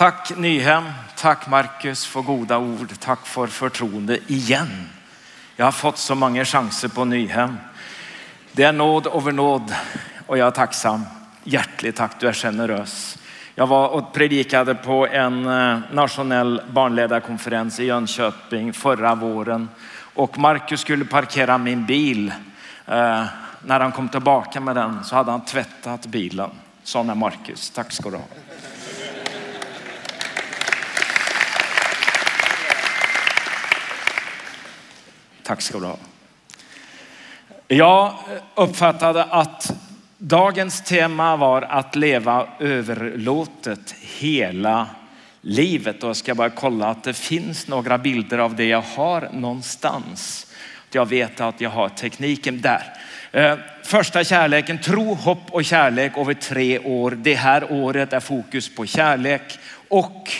Tack Nyhem, tack Marcus för goda ord. Tack för förtroende igen. Jag har fått så många chanser på Nyhem. Det är nåd över nåd och jag är tacksam. Hjärtligt tack, du är generös. Jag var och predikade på en eh, nationell barnledarkonferens i Jönköping förra våren och Marcus skulle parkera min bil. Eh, när han kom tillbaka med den så hade han tvättat bilen. Sån är Marcus. Tack ska du ha. Tack ska du ha. Jag uppfattade att dagens tema var att leva överlåtet hela livet. Och jag ska bara kolla att det finns några bilder av det jag har någonstans. Jag vet att jag har tekniken där. Eh, första kärleken, tro, hopp och kärlek över tre år. Det här året är fokus på kärlek och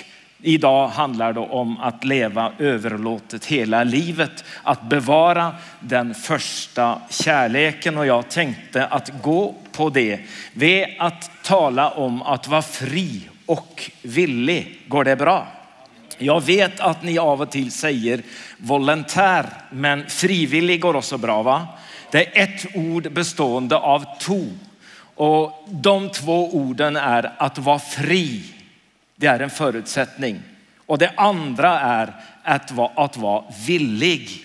Idag handlar det om att leva överlåtet hela livet, att bevara den första kärleken och jag tänkte att gå på det ved att tala om att vara fri och villig. Går det bra? Jag vet att ni av och till säger volontär, men frivillig går också bra va? Det är ett ord bestående av två och de två orden är att vara fri det är en förutsättning. Och det andra är att vara, att vara villig.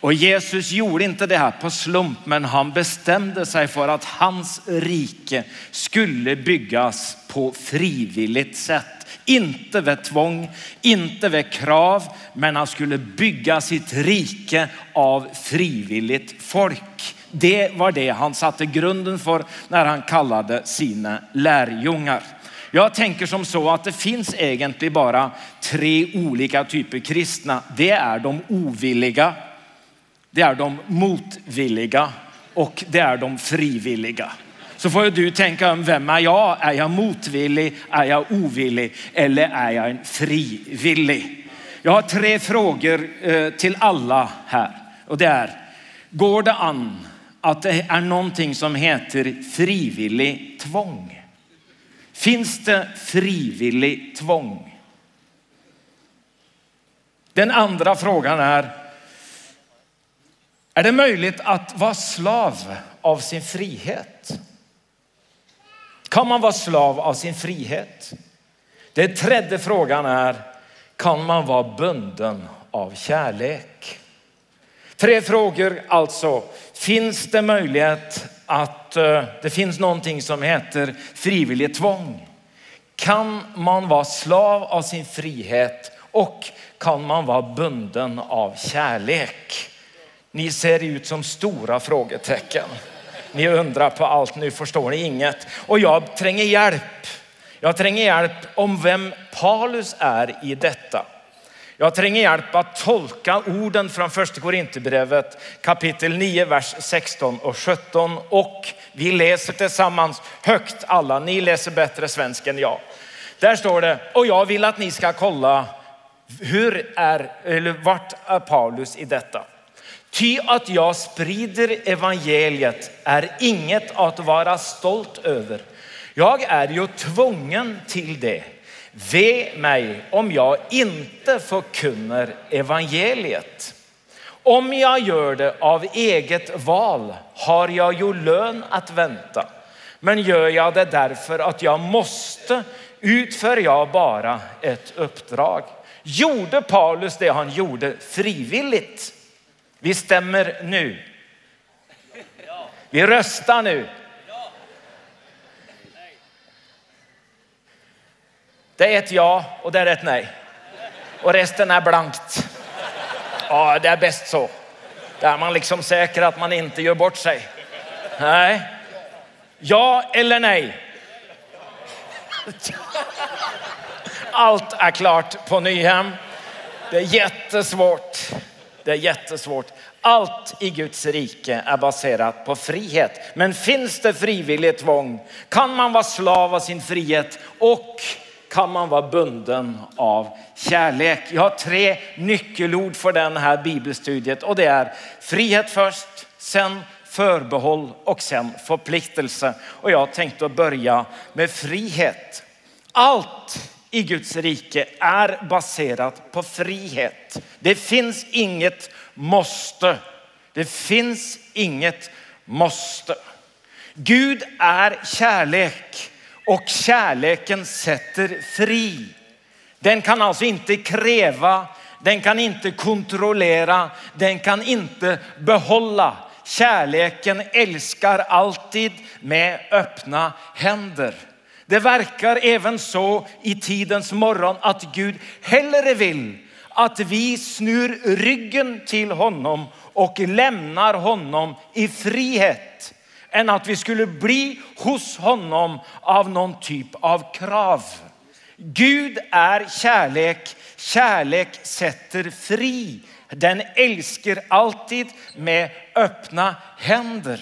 Och Jesus gjorde inte det här på slump, men han bestämde sig för att hans rike skulle byggas på frivilligt sätt. Inte vid tvång, inte vid krav, men han skulle bygga sitt rike av frivilligt folk. Det var det han satte grunden för när han kallade sina lärjungar. Jag tänker som så att det finns egentligen bara tre olika typer kristna. Det är de ovilliga, det är de motvilliga och det är de frivilliga. Så får du tänka vem är jag? Är jag motvillig? Är jag ovillig? Eller är jag en frivillig? Jag har tre frågor eh, till alla här och det är, går det an att det är någonting som heter frivillig tvång? Finns det frivillig tvång? Den andra frågan är, är det möjligt att vara slav av sin frihet? Kan man vara slav av sin frihet? Den tredje frågan är, kan man vara bunden av kärlek? Tre frågor alltså. Finns det möjlighet att eh, det finns någonting som heter frivillig tvång. Kan man vara slav av sin frihet och kan man vara bunden av kärlek? Ni ser ut som stora frågetecken. Ni undrar på allt, nu förstår ni inget. Och jag tränger hjälp. Jag tränger hjälp om vem Paulus är i detta. Jag tränger hjälp att tolka orden från första Korinthierbrevet kapitel 9, vers 16 och 17 och vi läser tillsammans högt alla. Ni läser bättre svenska än jag. Där står det, och jag vill att ni ska kolla hur är, eller vart är Paulus i detta? Ty att jag sprider evangeliet är inget att vara stolt över. Jag är ju tvungen till det. Ve mig om jag inte förkunnar evangeliet. Om jag gör det av eget val har jag ju lön att vänta. Men gör jag det därför att jag måste utför jag bara ett uppdrag. Gjorde Paulus det han gjorde frivilligt? Vi stämmer nu. Vi röstar nu. Det är ett ja och det är ett nej. Och resten är blankt. Ja, det är bäst så. Där är man liksom säker att man inte gör bort sig. Nej. Ja eller nej? Allt är klart på Nyhem. Det är jättesvårt. Det är jättesvårt. Allt i Guds rike är baserat på frihet. Men finns det frivilligt tvång kan man vara slav av sin frihet och kan man vara bunden av kärlek. Jag har tre nyckelord för den här bibelstudiet och det är frihet först, sen förbehåll och sen förpliktelse. Och jag tänkte börja med frihet. Allt i Guds rike är baserat på frihet. Det finns inget måste. Det finns inget måste. Gud är kärlek och kärleken sätter fri. Den kan alltså inte kräva, den kan inte kontrollera, den kan inte behålla. Kärleken älskar alltid med öppna händer. Det verkar även så i tidens morgon att Gud hellre vill att vi snur ryggen till honom och lämnar honom i frihet än att vi skulle bli hos honom av någon typ av krav. Gud är kärlek. Kärlek sätter fri. Den älskar alltid med öppna händer.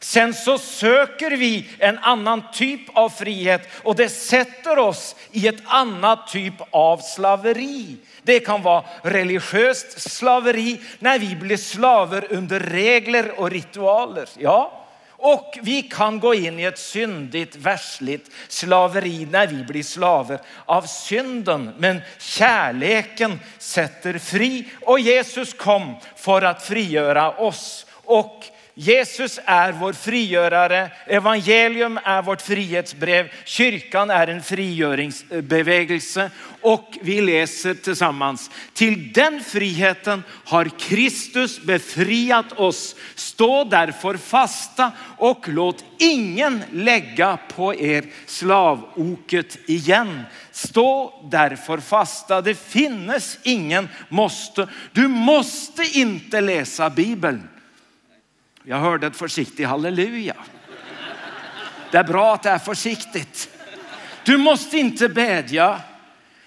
Sen så söker vi en annan typ av frihet och det sätter oss i ett annat typ av slaveri. Det kan vara religiöst slaveri när vi blir slaver under regler och ritualer. Ja, och vi kan gå in i ett syndigt, världsligt slaveri när vi blir slaver av synden. Men kärleken sätter fri och Jesus kom för att frigöra oss. Och Jesus är vår frigörare, evangelium är vårt frihetsbrev, kyrkan är en frigöringsbevegelse och vi läser tillsammans. Till den friheten har Kristus befriat oss. Stå därför fasta och låt ingen lägga på er slavoket igen. Stå därför fasta. Det finns ingen måste. Du måste inte läsa Bibeln. Jag hörde ett försiktigt halleluja. Det är bra att det är försiktigt. Du måste inte bedja.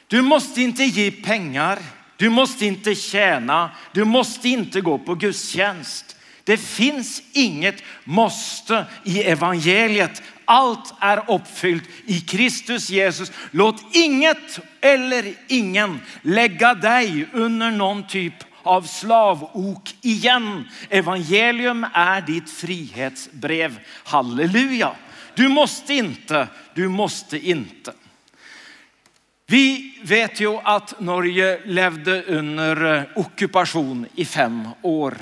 Du måste inte ge pengar. Du måste inte tjäna. Du måste inte gå på gudstjänst. Det finns inget måste i evangeliet. Allt är uppfyllt i Kristus Jesus. Låt inget eller ingen lägga dig under någon typ av slavok igen. Evangelium är ditt frihetsbrev. Halleluja. Du måste inte, du måste inte. Vi vet ju att Norge levde under eh, ockupation i fem år.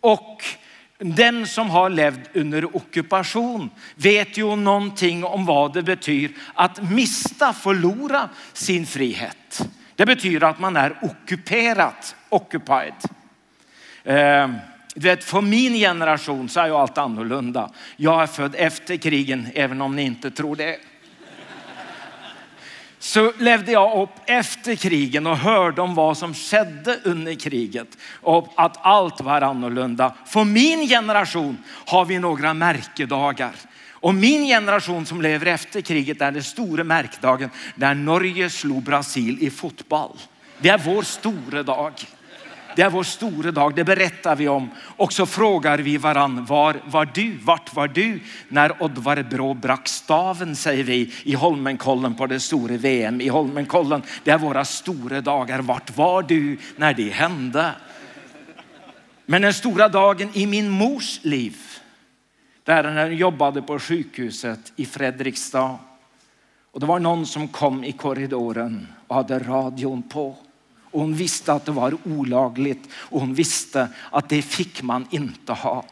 Och den som har levt under ockupation vet ju någonting om vad det betyder att mista, förlora sin frihet. Det betyder att man är ockuperad, occupied. Eh, vet, för min generation så är ju allt annorlunda. Jag är född efter krigen, även om ni inte tror det. Så levde jag upp efter krigen och hörde om vad som skedde under kriget och att allt var annorlunda. För min generation har vi några märkedagar. Och min generation som lever efter kriget är den stora märkdagen där Norge slog Brasil i fotboll. Det är vår stora dag. Det är vår stora dag, det berättar vi om. Och så frågar vi varann, var var du? Vart var du när Oddvar Brå brack staven, säger vi i Holmenkollen på det stora VM i Holmenkollen. Det är våra stora dagar. Vart var du när det hände? Men den stora dagen i min mors liv, där när hon jobbade på sjukhuset i Fredrikstad. Och det var någon som kom i korridoren och hade radion på. Och hon visste att det var olagligt och hon visste att det fick man inte ha.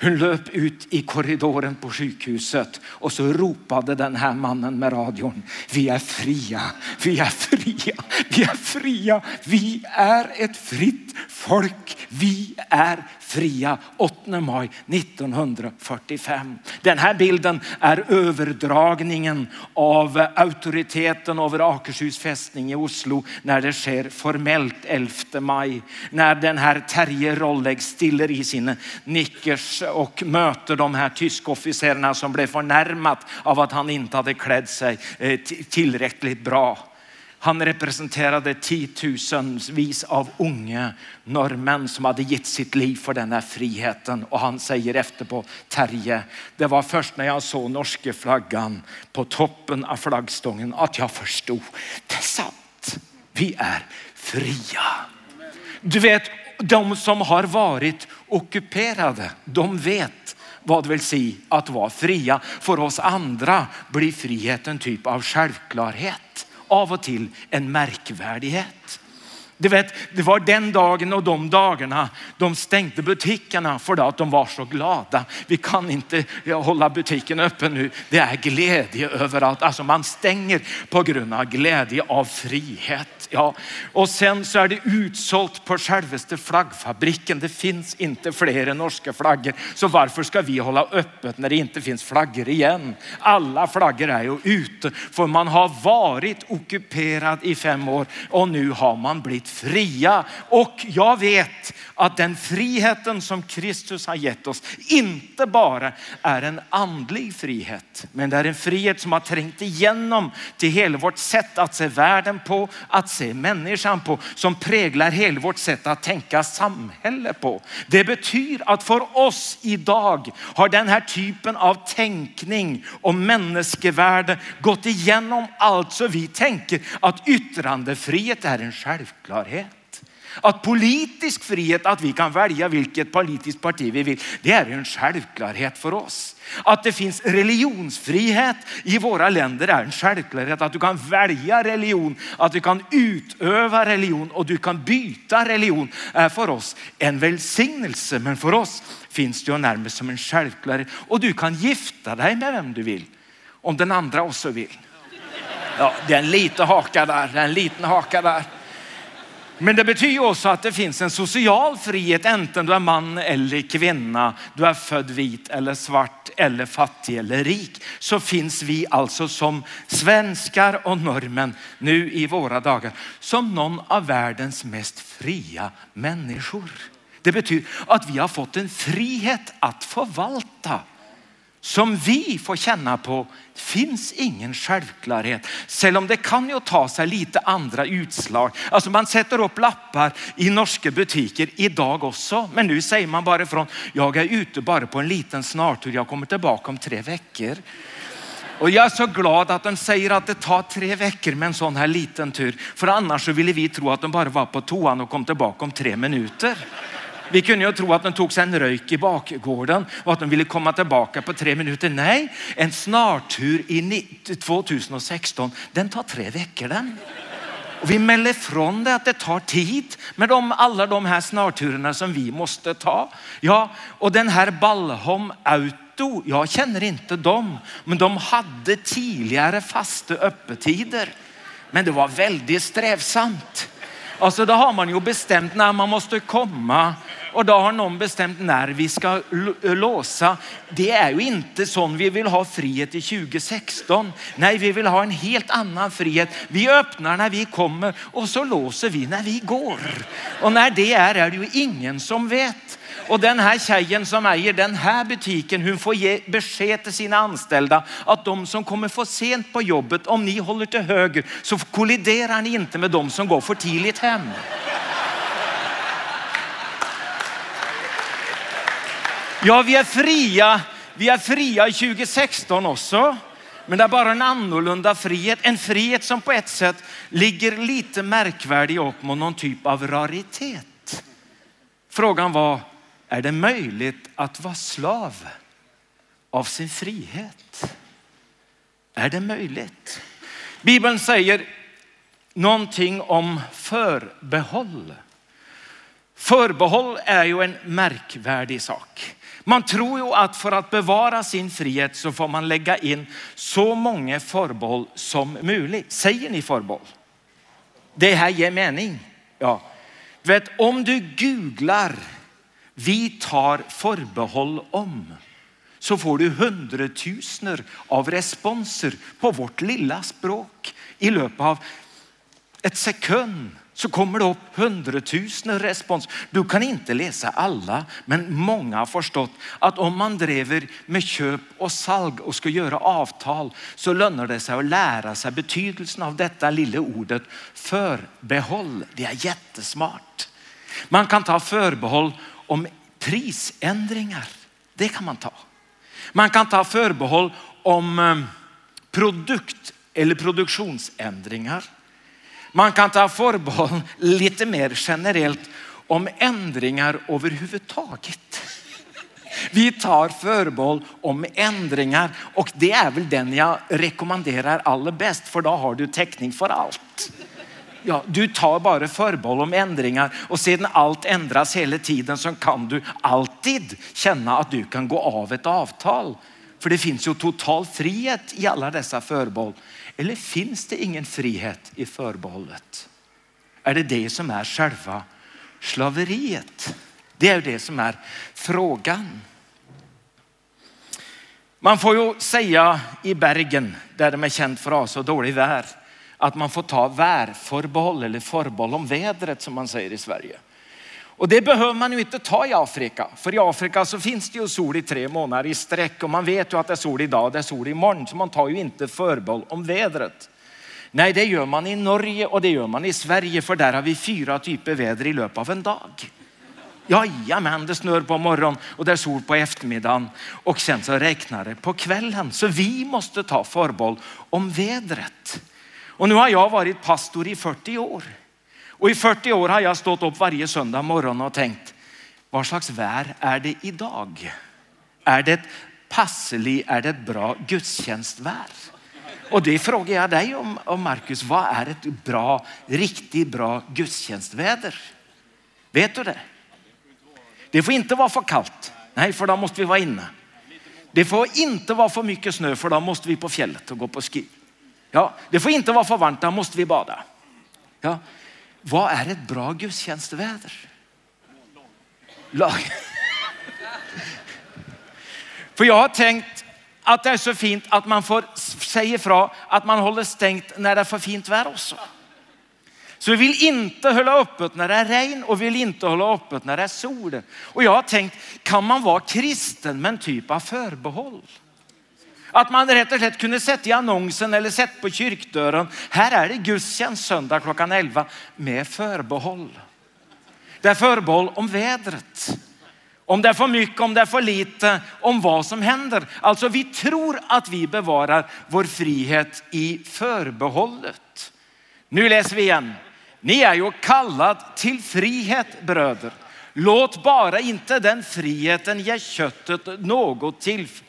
Hon löp ut i korridoren på sjukhuset och så ropade den här mannen med radion. Vi är fria, vi är fria, vi är fria. Vi är ett fritt folk. Vi är fria 8 maj 1945. Den här bilden är överdragningen av auktoriteten över Akershus fästning i Oslo när det sker formellt 11 maj. När den här Terje Rolleg stiller i sin nickers och möter de här tyska officerarna som blev förnärmat av att han inte hade klätt sig eh, tillräckligt bra. Han representerade tiotusenvis av unga norrmän som hade gett sitt liv för den här friheten. Och han säger efterpå, Terje, det var först när jag såg norska flaggan på toppen av flaggstången att jag förstod, det är sant, vi är fria. Du vet, de som har varit ockuperade, de vet vad det vill säga att vara fria. För oss andra blir frihet en typ av självklarhet av och till en märkvärdighet. Du vet, det var den dagen och de dagarna de stängde butikerna för att de var så glada. Vi kan inte hålla butiken öppen nu. Det är glädje överallt. Alltså man stänger på grund av glädje av frihet. Ja. Och sen så är det utsålt på självaste flaggfabriken. Det finns inte fler norska flaggor. Så varför ska vi hålla öppet när det inte finns flaggor igen? Alla flaggor är ju ute för man har varit ockuperad i fem år och nu har man blivit fria. Och jag vet att den friheten som Kristus har gett oss inte bara är en andlig frihet, men det är en frihet som har trängt igenom till hela vårt sätt att se världen på, att se människan på, som präglar hela vårt sätt att tänka samhälle på. Det betyder att för oss idag har den här typen av tänkning om människovärde gått igenom allt så vi tänker att yttrandefrihet är en självklarhet. Att politisk frihet, att vi kan välja vilket politiskt parti vi vill, det är en självklarhet för oss. Att det finns religionsfrihet i våra länder är en självklarhet. Att du kan välja religion, att du kan utöva religion och du kan byta religion är för oss en välsignelse. Men för oss finns det ju närmast som en självklarhet. Och du kan gifta dig med vem du vill, om den andra också vill. Ja, det är en liten haka där, det är en liten haka där. Men det betyder också att det finns en social frihet, enten du är man eller kvinna, du är född vit eller svart eller fattig eller rik. Så finns vi alltså som svenskar och norrmän nu i våra dagar som någon av världens mest fria människor. Det betyder att vi har fått en frihet att förvalta som vi får känna på finns ingen självklarhet. Selv om det kan ju ta sig lite andra utslag. Alltså man sätter upp lappar i norska butiker idag också. Men nu säger man bara ifrån, jag är ute bara på en liten snartur, jag kommer tillbaka om tre veckor. Och jag är så glad att de säger att det tar tre veckor med en sån här liten tur. För annars så ville vi tro att de bara var på toan och kom tillbaka om tre minuter. Vi kunde ju tro att de tog sig en röjk i bakgården och att de ville komma tillbaka på tre minuter. Nej, en snartur i 2016, den tar tre veckor den. Och vi mäller från det att det tar tid med de, alla de här snarturerna som vi måste ta. Ja, och den här Ballholm Auto, jag känner inte dem, men de hade tidigare fasta öppettider. Men det var väldigt strävsamt. Alltså då har man ju bestämt när man måste komma och då har någon bestämt när vi ska låsa. Det är ju inte sån vi vill ha frihet i 2016. Nej, vi vill ha en helt annan frihet. Vi öppnar när vi kommer och så låser vi när vi går. Och när det är, är det ju ingen som vet. Och den här tjejen som äger den här butiken, hon får ge besked till sina anställda att de som kommer för sent på jobbet, om ni håller till höger så kolliderar ni inte med de som går för tidigt hem. Ja, vi är fria. Vi är fria i 2016 också. Men det är bara en annorlunda frihet. En frihet som på ett sätt ligger lite märkvärdig upp mot någon typ av raritet. Frågan var, är det möjligt att vara slav av sin frihet? Är det möjligt? Bibeln säger någonting om förbehåll. Förbehåll är ju en märkvärdig sak. Man tror ju att för att bevara sin frihet så får man lägga in så många förbehåll som möjligt. Säger ni förbehåll? Det här ger mening. Ja. Vet, om du googlar vi tar förbehåll om så får du hundratusener av responser på vårt lilla språk i löpet av ett sekund så kommer det upp hundratusen respons. Du kan inte läsa alla, men många har förstått att om man driver med köp och salg och ska göra avtal så lönar det sig att lära sig betydelsen av detta lilla ordet förbehåll. Det är jättesmart. Man kan ta förbehåll om prisändringar. Det kan man ta. Man kan ta förbehåll om eh, produkt eller produktionsändringar. Man kan ta förbehåll lite mer generellt om ändringar överhuvudtaget. vi tar förbehåll om ändringar och det är väl den jag rekommenderar allra bäst för då har du täckning för allt. Ja, du tar bara förbehåll om ändringar och sedan allt ändras hela tiden så kan du alltid känna att du kan gå av ett avtal. För det finns ju total frihet i alla dessa förbehåll. Eller finns det ingen frihet i förbehållet? Är det det som är själva slaveriet? Det är det som är frågan. Man får ju säga i Bergen, där de är känt för att ha så dålig vär, att man får ta värförbehåll eller förbehåll om vädret som man säger i Sverige. Och det behöver man ju inte ta i Afrika. För i Afrika så finns det ju sol i tre månader i sträck och man vet ju att det är sol idag och det är sol imorgon. Så man tar ju inte förbehåll om vädret. Nej, det gör man i Norge och det gör man i Sverige för där har vi fyra typer väder i löpet av en dag. Jajamän, det snör på morgonen och det är sol på eftermiddagen och sen så räknar det på kvällen. Så vi måste ta förbehåll om vädret. Och nu har jag varit pastor i 40 år. Och i 40 år har jag stått upp varje söndag morgon och tänkt, vad slags väder är det idag? Är det passelig, är det ett bra gudstjänstväder? Och det frågar jag dig om, om Markus, vad är ett bra, riktigt bra gudstjänstväder? Vet du det? Det får inte vara för kallt. Nej, för då måste vi vara inne. Det får inte vara för mycket snö för då måste vi på fjället och gå på ski. Ja, det får inte vara för varmt, då måste vi bada. Ja. Vad är ett bra gudstjänstväder? Lag. För jag har tänkt att det är så fint att man får säga ifrån att man håller stängt när det är för fint väder också. Så vi vill inte hålla öppet när det är regn och vill inte hålla öppet när det är sol. Och jag har tänkt, kan man vara kristen med en typ av förbehåll? Att man rätt och slett kunde sätta i annonsen eller sätta på kyrkdörren. Här är det gudstjänst söndag klockan 11 med förbehåll. Det är förbehåll om vädret. Om det är för mycket, om det är för lite, om vad som händer. Alltså vi tror att vi bevarar vår frihet i förbehållet. Nu läser vi igen. Ni är ju kallad till frihet bröder. Låt bara inte den friheten ge köttet något tillfälle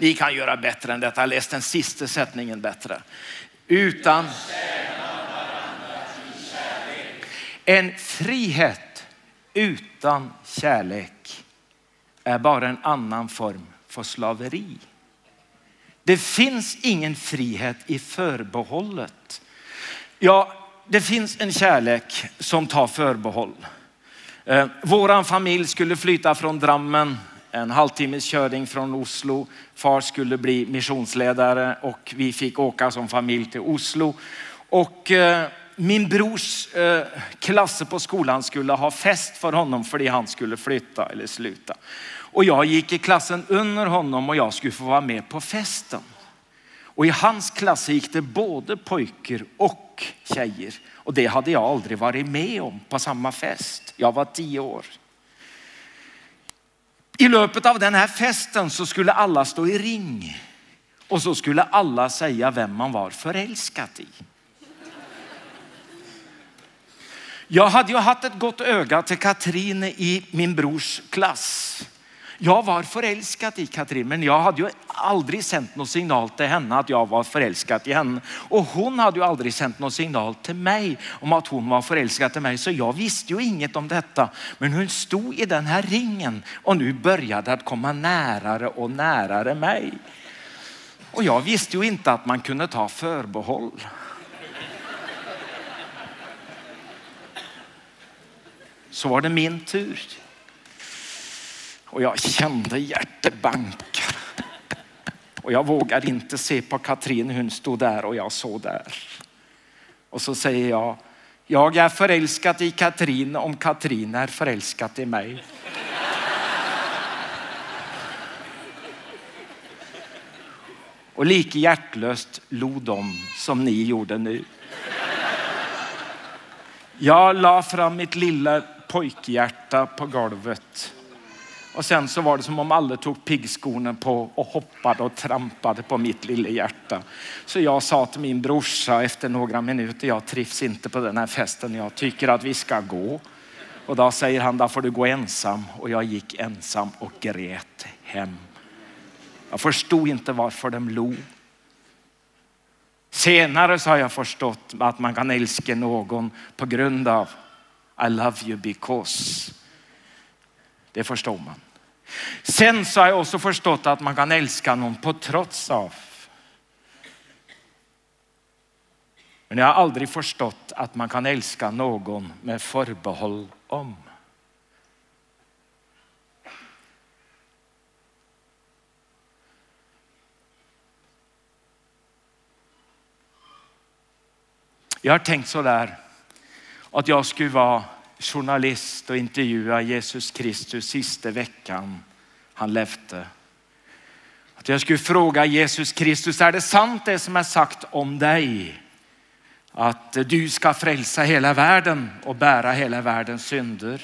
Ni kan göra bättre än detta. Läs den sista sättningen bättre. Utan en frihet utan kärlek är bara en annan form för slaveri. Det finns ingen frihet i förbehållet. Ja, det finns en kärlek som tar förbehåll. Eh, våran familj skulle flytta från Drammen en halvtimmes körning från Oslo. Far skulle bli missionsledare och vi fick åka som familj till Oslo. Och eh, min brors eh, klass på skolan skulle ha fest för honom för han skulle flytta eller sluta. Och jag gick i klassen under honom och jag skulle få vara med på festen. Och i hans klass gick det både pojkar och tjejer. Och det hade jag aldrig varit med om på samma fest. Jag var tio år. I löpet av den här festen så skulle alla stå i ring och så skulle alla säga vem man var förälskad i. Jag hade ju haft ett gott öga till Katrin i min brors klass. Jag var förälskad i Katrin, men jag hade ju aldrig sänt någon signal till henne att jag var förälskad i henne. Och hon hade ju aldrig sänt någon signal till mig om att hon var förälskad i mig. Så jag visste ju inget om detta. Men hon stod i den här ringen och nu började att komma närare och närare mig. Och jag visste ju inte att man kunde ta förbehåll. Så var det min tur. Och jag kände hjärtebankar. Och jag vågade inte se på Katrin, hon stod där och jag såg där. Och så säger jag, jag är förälskad i Katrin om Katrin är förälskad i mig. Och lika hjärtlöst log de som ni gjorde nu. Jag la fram mitt lilla pojkhjärta på golvet och sen så var det som om alla tog piggskorna på och hoppade och trampade på mitt lilla hjärta. Så jag sa till min brorsa efter några minuter, jag trivs inte på den här festen, jag tycker att vi ska gå. Och då säger han, då får du gå ensam. Och jag gick ensam och grät hem. Jag förstod inte varför de log. Senare så har jag förstått att man kan älska någon på grund av I love you because. Det förstår man. Sen så har jag också förstått att man kan älska någon på trots av. Men jag har aldrig förstått att man kan älska någon med förbehåll om. Jag har tänkt så där att jag skulle vara journalist och intervjua Jesus Kristus sista veckan han levde. Att jag skulle fråga Jesus Kristus, är det sant det som är sagt om dig? Att du ska frälsa hela världen och bära hela världens synder.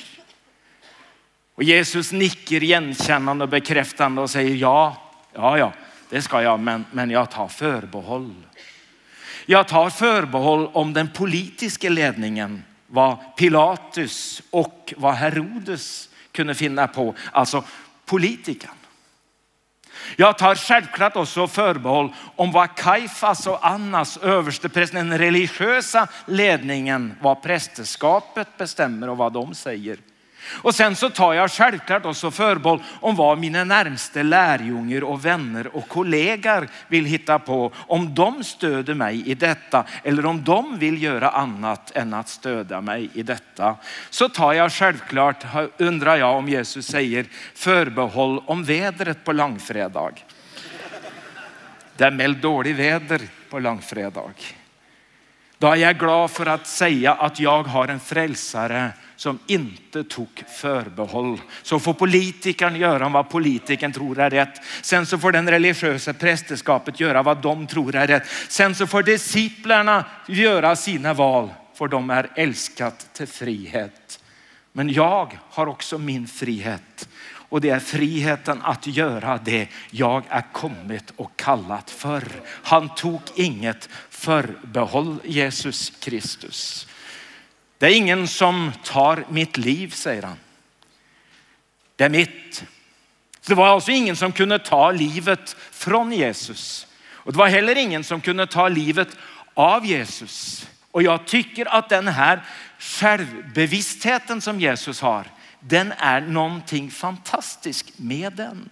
Och Jesus nickar igenkännande och bekräftande och säger ja, ja, ja, det ska jag, men, men jag tar förbehåll. Jag tar förbehåll om den politiska ledningen, vad Pilatus och vad Herodes kunde finna på, alltså politikern. Jag tar självklart också förbehåll om vad Kaifas och Annas översteprästen, den religiösa ledningen, vad prästerskapet bestämmer och vad de säger. Och sen så tar jag självklart också förbehåll om vad mina närmsta lärjungar och vänner och kollegor vill hitta på. Om de stöder mig i detta eller om de vill göra annat än att stödja mig i detta. Så tar jag självklart, undrar jag om Jesus säger förbehåll om vädret på långfredag. Det är mäld dålig väder på långfredag. Då är jag glad för att säga att jag har en frälsare som inte tog förbehåll. Så får politikern göra vad politikern tror är rätt. Sen så får den religiösa prästerskapet göra vad de tror är rätt. Sen så får disciplerna göra sina val för de är älskat till frihet. Men jag har också min frihet och det är friheten att göra det jag är kommit och kallat för. Han tog inget förbehåll Jesus Kristus. Det är ingen som tar mitt liv, säger han. Det är mitt. Det var alltså ingen som kunde ta livet från Jesus. Och det var heller ingen som kunde ta livet av Jesus. Och jag tycker att den här självbevisstheten som Jesus har, den är någonting fantastiskt med den.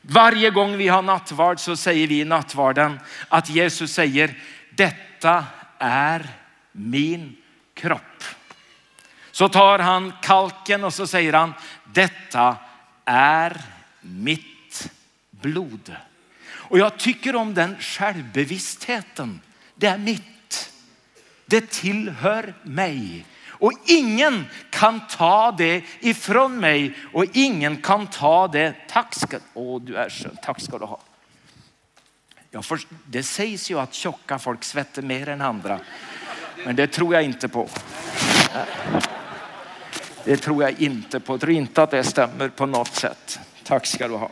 Varje gång vi har nattvard så säger vi i nattvarden att Jesus säger detta är min kropp. Så tar han kalken och så säger han detta är mitt blod. Och jag tycker om den självbevisstheten. Det är mitt. Det tillhör mig. Och ingen kan ta det ifrån mig och ingen kan ta det. Tack ska, åh, du är skön. tack ska du ha. Ja, för, det sägs ju att tjocka folk svettar mer än andra. Men det tror jag inte på. Det tror jag inte på. Jag tror inte att det stämmer på något sätt. Tack ska du ha.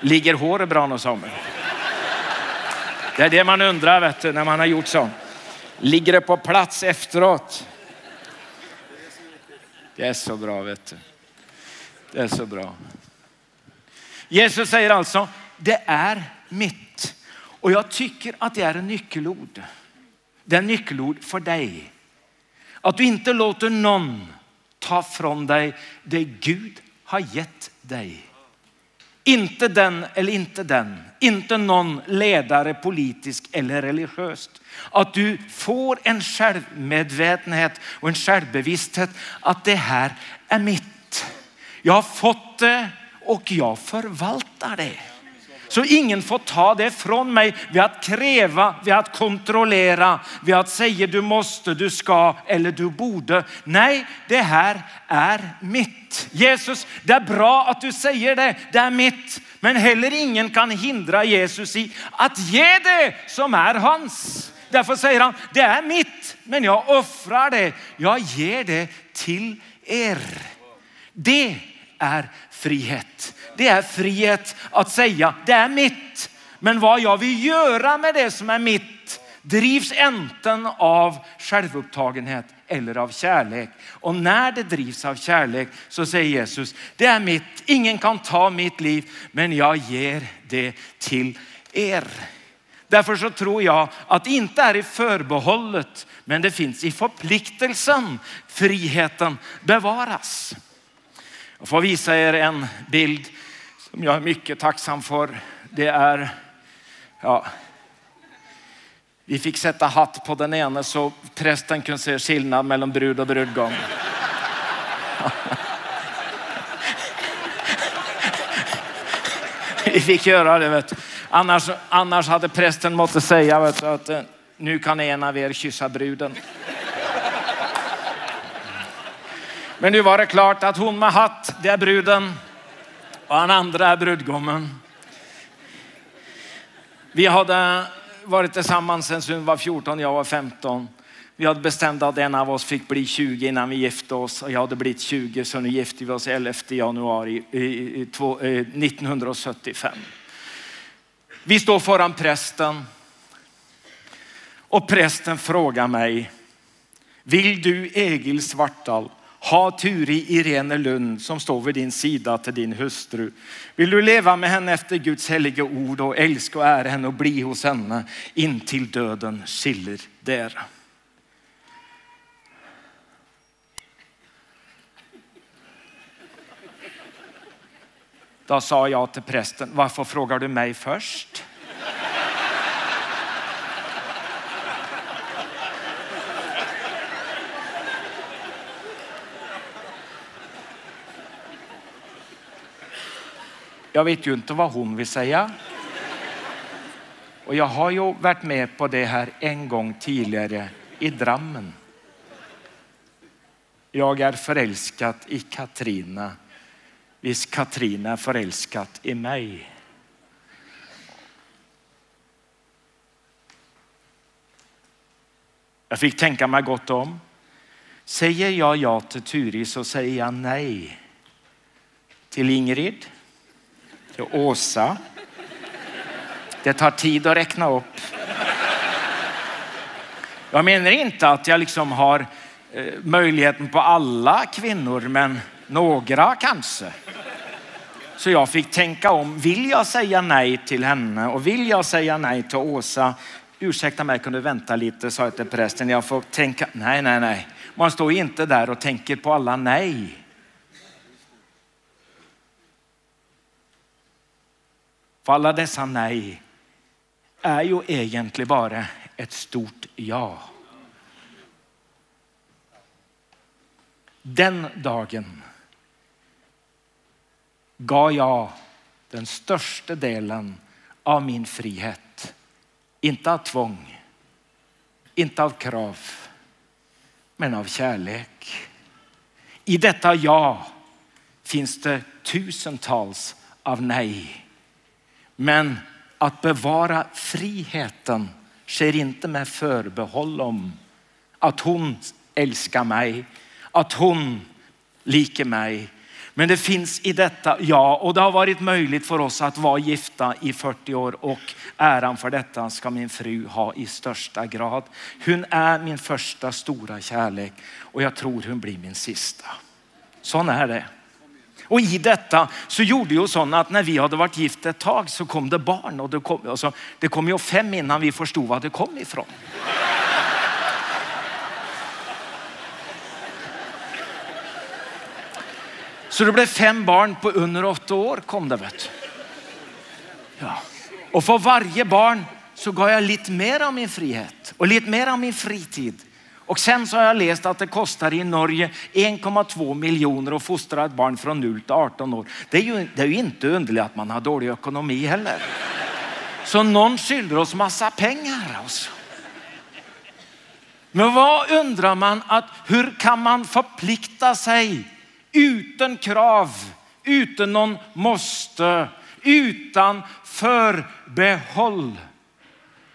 Ligger håret bra nu Samuel? Det är det man undrar vet du, när man har gjort så. Ligger det på plats efteråt? Det är så bra vet du. Det är så bra. Jesus säger alltså, det är mitt. Och jag tycker att det är en nyckelord. Det är en nyckelord för dig. Att du inte låter någon ta från dig det Gud har gett dig. Inte den eller inte den, inte någon ledare politisk eller religiöst. Att du får en självmedvetenhet och en självbevissthet att det här är mitt. Jag har fått det och jag förvaltar det. Så ingen får ta det från mig vid att kräva, vid att kontrollera, vid att säga du måste, du ska eller du borde. Nej, det här är mitt. Jesus, det är bra att du säger det, det är mitt. Men heller ingen kan hindra Jesus i att ge det som är hans. Därför säger han, det är mitt, men jag offrar det. Jag ger det till er. Det är frihet. Det är frihet att säga det är mitt. Men vad jag vill göra med det som är mitt drivs enten av självupptagenhet eller av kärlek. Och när det drivs av kärlek så säger Jesus, det är mitt, ingen kan ta mitt liv, men jag ger det till er. Därför så tror jag att det inte är i förbehållet, men det finns i förpliktelsen. Friheten bevaras. Jag får visa er en bild som jag är mycket tacksam för. Det är, ja, vi fick sätta hatt på den ena så prästen kunde se skillnad mellan brud och brudgum. Vi fick göra det. Vet. Annars, annars hade prästen måste säga vet att eh, nu kan en av er kyssa bruden. Men nu var det klart att hon med hatt, det är bruden och han andra är brudgummen. Vi hade varit tillsammans sen hon var 14, jag var 15. Vi hade bestämt att en av oss fick bli 20 innan vi gifte oss och jag hade blivit 20 så nu gifte vi oss 11 januari 1975. Vi står föran prästen och prästen frågar mig, vill du Egil Svartdal ha Turi Irene Lund som står vid din sida till din hustru. Vill du leva med henne efter Guds heliga ord och älska och ära henne och bli hos henne intill döden skiljer där. Då sa jag till prästen, varför frågar du mig först? Jag vet ju inte vad hon vill säga. Och jag har ju varit med på det här en gång tidigare i Drammen. Jag är förälskad i Katrina. Visst Katrina är förälskad i mig. Jag fick tänka mig gott om. Säger jag ja till Turi så säger jag nej till Ingrid till Åsa. Det tar tid att räkna upp. Jag menar inte att jag liksom har eh, möjligheten på alla kvinnor, men några kanske. Så jag fick tänka om. Vill jag säga nej till henne och vill jag säga nej till Åsa? Ursäkta mig, kan du vänta lite, sa jag till prästen. Jag får tänka. Nej, nej, nej. Man står inte där och tänker på alla nej. För alla dessa nej är ju egentligen bara ett stort ja. Den dagen gav jag den största delen av min frihet. Inte av tvång, inte av krav, men av kärlek. I detta ja finns det tusentals av nej. Men att bevara friheten sker inte med förbehåll om att hon älskar mig, att hon liker mig. Men det finns i detta, ja, och det har varit möjligt för oss att vara gifta i 40 år och äran för detta ska min fru ha i största grad. Hon är min första stora kärlek och jag tror hon blir min sista. Sån är det. Och i detta så gjorde ju sådana att när vi hade varit gift ett tag så kom det barn och det kom, alltså, det kom ju fem innan vi förstod var det kom ifrån. Så det blev fem barn på under åtta år kom det. Vet ja. Och för varje barn så gav jag lite mer av min frihet och lite mer av min fritid. Och sen så har jag läst att det kostar i Norge 1,2 miljoner att fostra ett barn från 0 till 18 år. Det är ju, det är ju inte underligt att man har dålig ekonomi heller. Så någon skyller oss massa pengar. Alltså. Men vad undrar man att hur kan man förplikta sig utan krav, utan någon måste, utan förbehåll?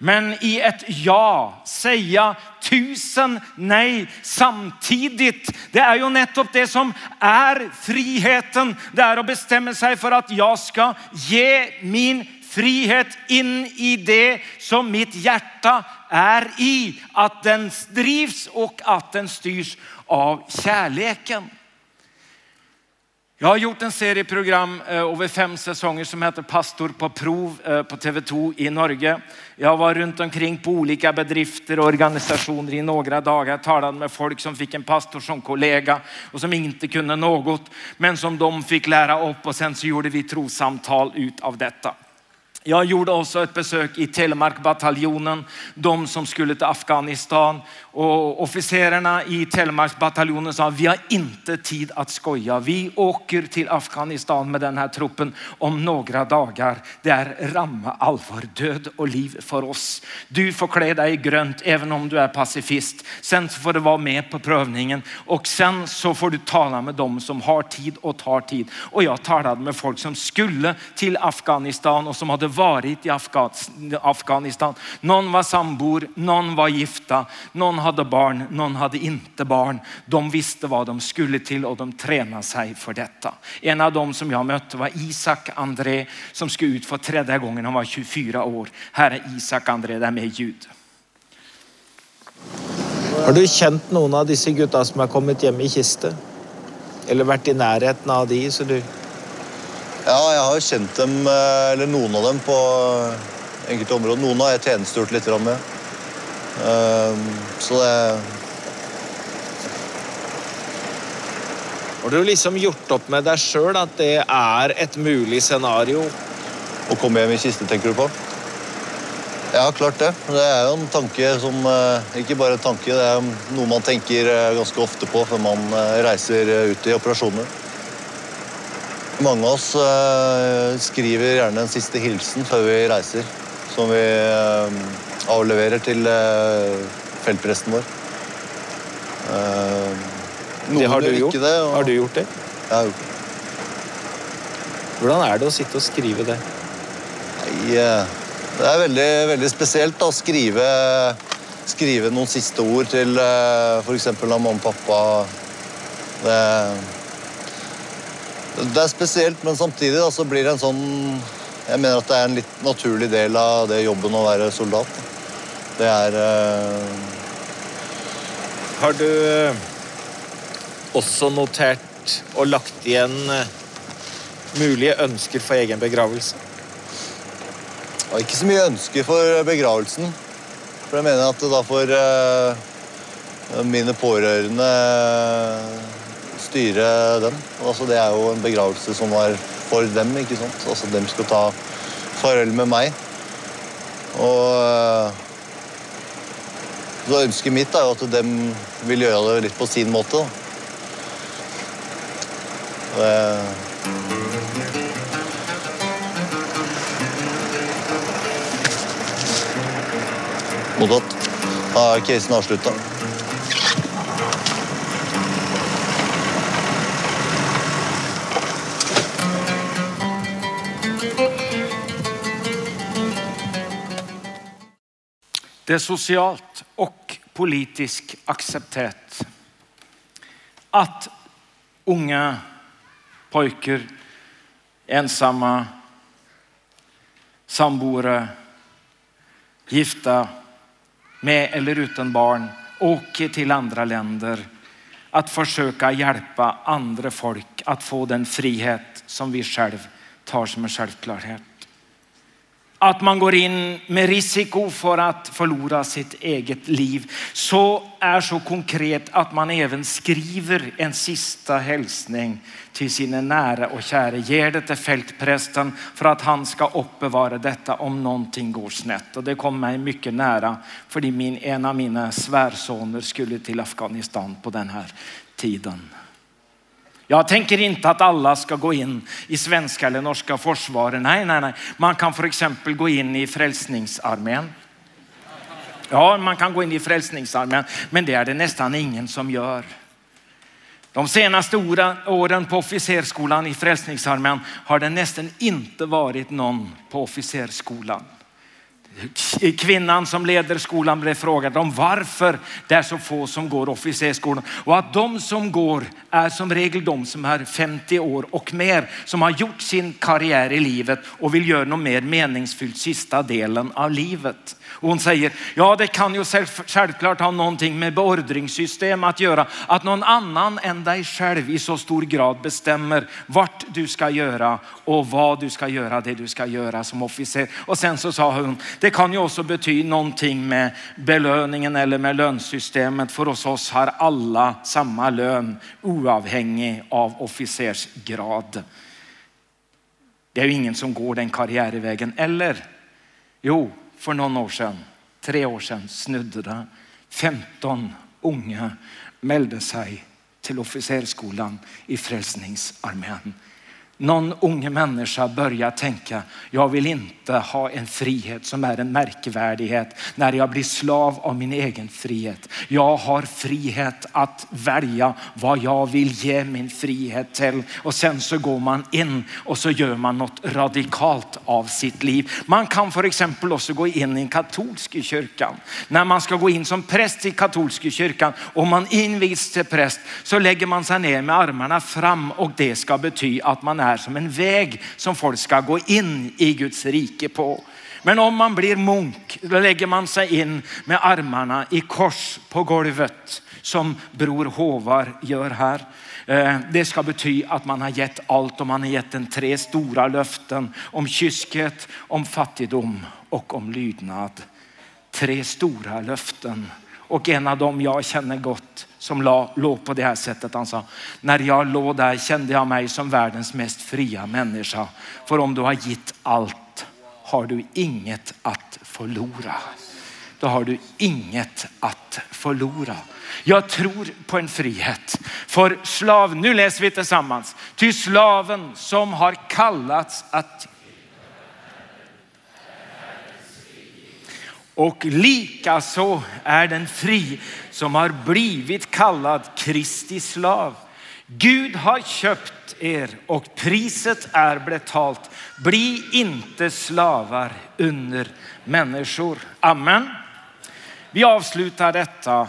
Men i ett ja säga tusen nej samtidigt. Det är ju nettopp det som är friheten. Det är att bestämma sig för att jag ska ge min frihet in i det som mitt hjärta är i. Att den drivs och att den styrs av kärleken. Jag har gjort en serie program eh, över fem säsonger som heter Pastor på prov eh, på TV2 i Norge. Jag var runt omkring på olika bedrifter och organisationer i några dagar. Talade med folk som fick en pastor som kollega och som inte kunde något, men som de fick lära upp och sen så gjorde vi trosamtal ut av detta. Jag gjorde också ett besök i Telemarkbataljonen, de som skulle till Afghanistan. Och officerarna i Telemarkbataljonen sa vi har inte tid att skoja. Vi åker till Afghanistan med den här truppen om några dagar. Det är ramma allvar, död och liv för oss. Du får klä dig i grönt även om du är pacifist. Sen får du vara med på prövningen och sen så får du tala med dem som har tid och tar tid. Och jag talade med folk som skulle till Afghanistan och som hade varit i Afghanistan. Någon var sambor, någon var gifta, någon hade barn, någon hade inte barn. De visste vad de skulle till och de tränade sig för detta. En av dem som jag mötte var Isak André som skulle ut för tredje gången. Han var 24 år. Här är Isak André, det är med ljud. Har du känt någon av dessa gutta som har kommit hem i kiste? Eller varit i närheten av de så du ja, jeg har kjent dem, eh, eller noen av dem, på enkelte områder. Noen har jeg tjenestegjort litt med. Ehm, så det Har du liksom gjort opp med deg sjøl at det er et mulig scenario? Å komme hjem i kiste, tenker du på? Ja, klart det. Det er jo en tanke som eh, Ikke bare en tanke, det er noe man tenker eh, ganske ofte på før man reiser ut i operasjoner. Mange av oss uh, skriver gjerne en siste hilsen før vi reiser. Som vi uh, avleverer til uh, feltpresten vår. det har du gjort? Det, og... Har du gjort det? Jeg har gjort det. Hvordan er det å sitte og skrive det? Nei, det er veldig, veldig spesielt å skrive, skrive noen siste ord til f.eks. mamma og pappa. Det det er spesielt, men samtidig da, så blir det en sånn Jeg mener at det er en litt naturlig del av det jobben å være soldat. Det er uh... Har du uh, også notert og lagt igjen uh, mulige ønsker for egen begravelse? Ja, ikke så mye ønsker for begravelsen. For jeg mener at da får mine pårørende styre den. Altså, det er jo en begravelse som var for dem. ikke sant? Altså, De skal ta farvel med meg. Og eh, så Ønsket mitt er jo at de vil gjøre det litt på sin måte. Det... Eh, Mottatt. Da er casen avslutta. Det är socialt och politiskt accepterat att unga pojkar, ensamma, samboere, gifta med eller utan barn åker till andra länder att försöka hjälpa andra folk att få den frihet som vi själva tar som en självklarhet. Att man går in med risiko för att förlora sitt eget liv. Så är så konkret att man även skriver en sista hälsning till sina nära och kära. Ger det till fältprästen för att han ska uppbevara detta om någonting går snett. Och det kom mig mycket nära för min, en av mina svärsoner skulle till Afghanistan på den här tiden. Jag tänker inte att alla ska gå in i svenska eller norska försvaret. Nej, nej, nej. Man kan för exempel gå in i frälsningsarmén. Ja, man kan gå in i frälsningsarmén, men det är det nästan ingen som gör. De senaste åren på officerskolan i Frälsningsarmén har det nästan inte varit någon på officerskolan. Kvinnan som leder skolan blev frågad om varför det är så få som går officersskolan och att de som går är som regel de som är 50 år och mer som har gjort sin karriär i livet och vill göra något mer meningsfyllt sista delen av livet. Och hon säger, ja det kan ju självklart ha någonting med beordringssystem att göra. Att någon annan än dig själv i så stor grad bestämmer vart du ska göra och vad du ska göra, det du ska göra som officer. Och sen så sa hon, det kan ju också betyda någonting med belöningen eller med lönsystemet. För hos oss har alla samma lön oavhängig av officersgrad. Det är ju ingen som går den karriärvägen. Eller? Jo, för någon år sedan, tre år sedan, snudde 15 unga mälde sig till officerskolan i Frälsningsarmén någon unge människa börjar tänka, jag vill inte ha en frihet som är en märkvärdighet när jag blir slav av min egen frihet. Jag har frihet att välja vad jag vill ge min frihet till. Och sen så går man in och så gör man något radikalt av sitt liv. Man kan för exempel också gå in i en katolsk kyrkan. När man ska gå in som präst i katolska kyrkan och man invigs till präst så lägger man sig ner med armarna fram och det ska betyda att man är är som en väg som folk ska gå in i Guds rike på. Men om man blir munk, då lägger man sig in med armarna i kors på golvet som bror Håvar gör här. Eh, det ska betyda att man har gett allt och man har gett en tre stora löften om kyskhet, om fattigdom och om lydnad. Tre stora löften och en av dem jag känner gott som låg på det här sättet. Han sa, när jag låg där kände jag mig som världens mest fria människa. För om du har gett allt har du inget att förlora. Då har du inget att förlora. Jag tror på en frihet. För slav, nu läser vi tillsammans. Ty slaven som har kallats att och likaså är den fri som har blivit kallad Kristi slav. Gud har köpt er och priset är betalt. Bli inte slavar under människor. Amen. Vi avslutar detta.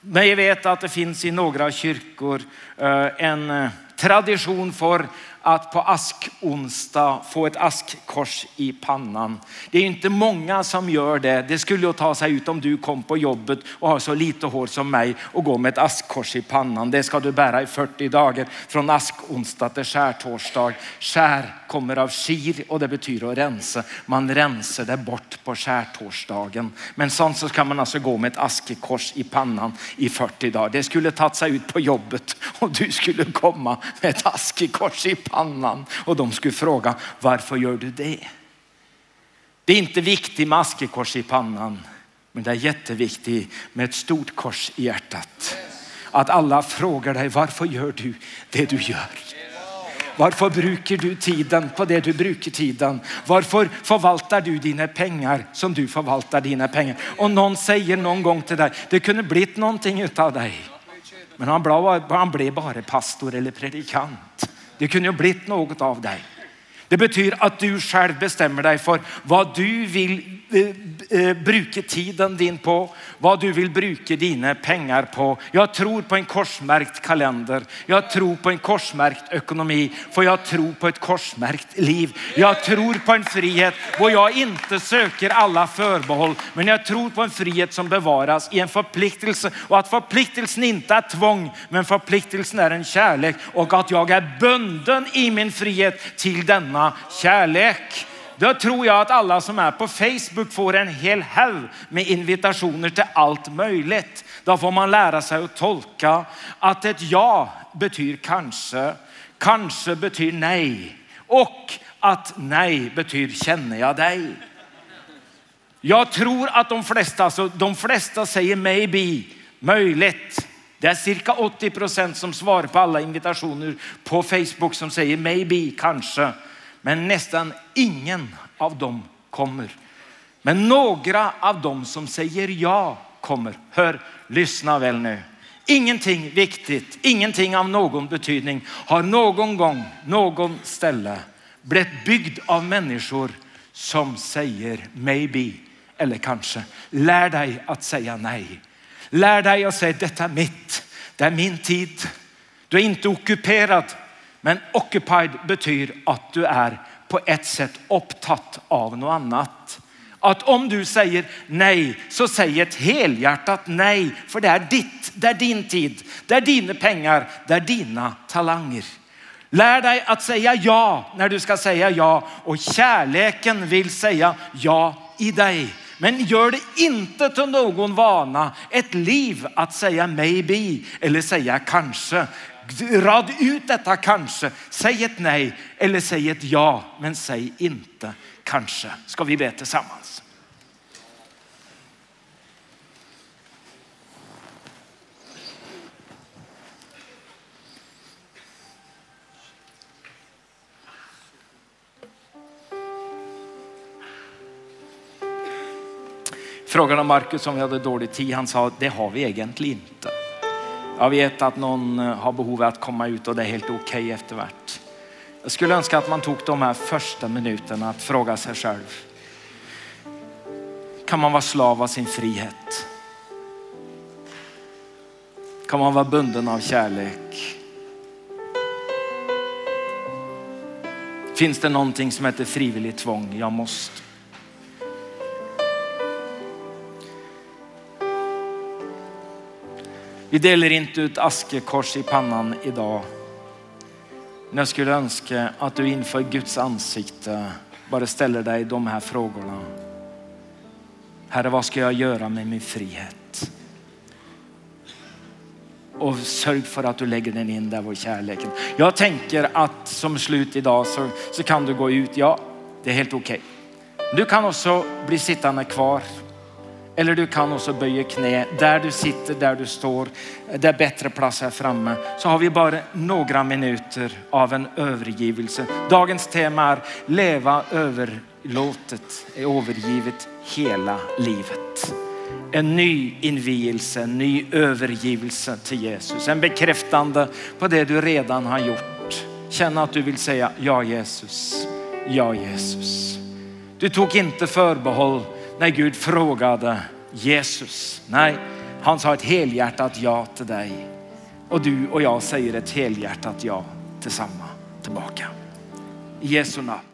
Men jag vet att det finns i några kyrkor eh, en eh, tradition för att på askonsdag få ett askkors i pannan. Det är inte många som gör det. Det skulle ju ta sig ut om du kom på jobbet och har så lite hår som mig och går med ett askkors i pannan. Det ska du bära i 40 dagar från askonsdag till skärtorsdag. Skär kommer av skir och det betyder att rensa. Man rensar det bort på skärtorsdagen. Men sånt så ska man alltså gå med ett askkors i pannan i 40 dagar. Det skulle tagit sig ut på jobbet och du skulle komma med ett askkors i pannan pannan och de skulle fråga varför gör du det? Det är inte viktigt med askekors i pannan, men det är jätteviktigt med ett stort kors i hjärtat. Att alla frågar dig varför gör du det du gör? Varför brukar du tiden på det du brukar tiden? Varför förvaltar du dina pengar som du förvaltar dina pengar? Och någon säger någon gång till dig, det kunde blivit någonting utav dig. Men han blev, han blev bara pastor eller predikant. Det kunde ju blivit något av dig. Det betyder att du själv bestämmer dig för vad du vill eh, eh bruka tiden din på, vad du vill bruka dina pengar på. Jag tror på en korsmärkt kalender. Jag tror på en korsmärkt ekonomi, för jag tror på ett korsmärkt liv. Jag tror på en frihet och jag inte söker alla förbehåll, men jag tror på en frihet som bevaras i en förpliktelse och att förpliktelsen inte är tvång, men förpliktelsen är en kärlek och att jag är bunden i min frihet till denna denna kärlek. Då tror jag att alla som är på Facebook får en hel helg med invitationer till allt möjligt. Då får man lära sig att tolka att ett ja betyder kanske, kanske betyder nej och att nej betyder känner jag dig. Jag tror att de flesta, alltså de flesta säger maybe, möjligt. Det är cirka 80 procent som svarar på alla invitationer på Facebook som säger maybe, kanske. Men nästan ingen av dem kommer. Men några av dem som säger ja kommer. Hör, lyssna väl nu. Ingenting viktigt, ingenting av någon betydning har någon gång, någon ställe blivit byggd av människor som säger maybe eller kanske. Lär dig att säga nej. Lär dig att säga detta är mitt, det är min tid. Du är inte ockuperad, men occupied betyder att du är på ett sätt upptatt av något annat. Att om du säger nej så säg ett helhjärtat nej för det är ditt, det är din tid, det är dina pengar, det är dina talanger. Lär dig att säga ja när du ska säga ja och kärleken vill säga ja i dig. Men gör det inte till någon vana, ett liv att säga maybe eller säga kanske. Rad ut detta kanske, säg ett nej eller säg ett ja, men säg inte kanske. Ska vi be tillsammans? Frågan om Markus om vi hade dålig tid. Han sa det har vi egentligen inte. Jag vet att någon eh, har behov av att komma ut och det är helt okej okay eftervärt. Jag skulle önska att man tog de här första minuterna att fråga sig själv. Kan man vara slav av sin frihet? Kan man vara bunden av kärlek? Finns det någonting som heter frivilligt tvång? Jag måste. Vi delar inte ut askekors i pannan idag. Men jag skulle önska att du inför Guds ansikte bara ställer dig de här frågorna. Herre, vad ska jag göra med min frihet? Och sörj för att du lägger den in där, vår kärleken. Jag tänker att som slut idag så, så kan du gå ut. Ja, det är helt okej. Okay. Du kan också bli sittande kvar eller du kan också böja knä där du sitter, där du står, Det är bättre plats här framme. Så har vi bara några minuter av en övergivelse. Dagens tema är leva överlåtet, övergivet hela livet. En ny invielse, en ny övergivelse till Jesus. En bekräftande på det du redan har gjort. Känna att du vill säga ja Jesus, ja Jesus. Du tog inte förbehåll när Gud frågade Jesus. Nej, han sa ett helhjärtat ja till dig. Och du och jag säger ett helhjärtat ja tillsammans tillbaka. I Jesu namn.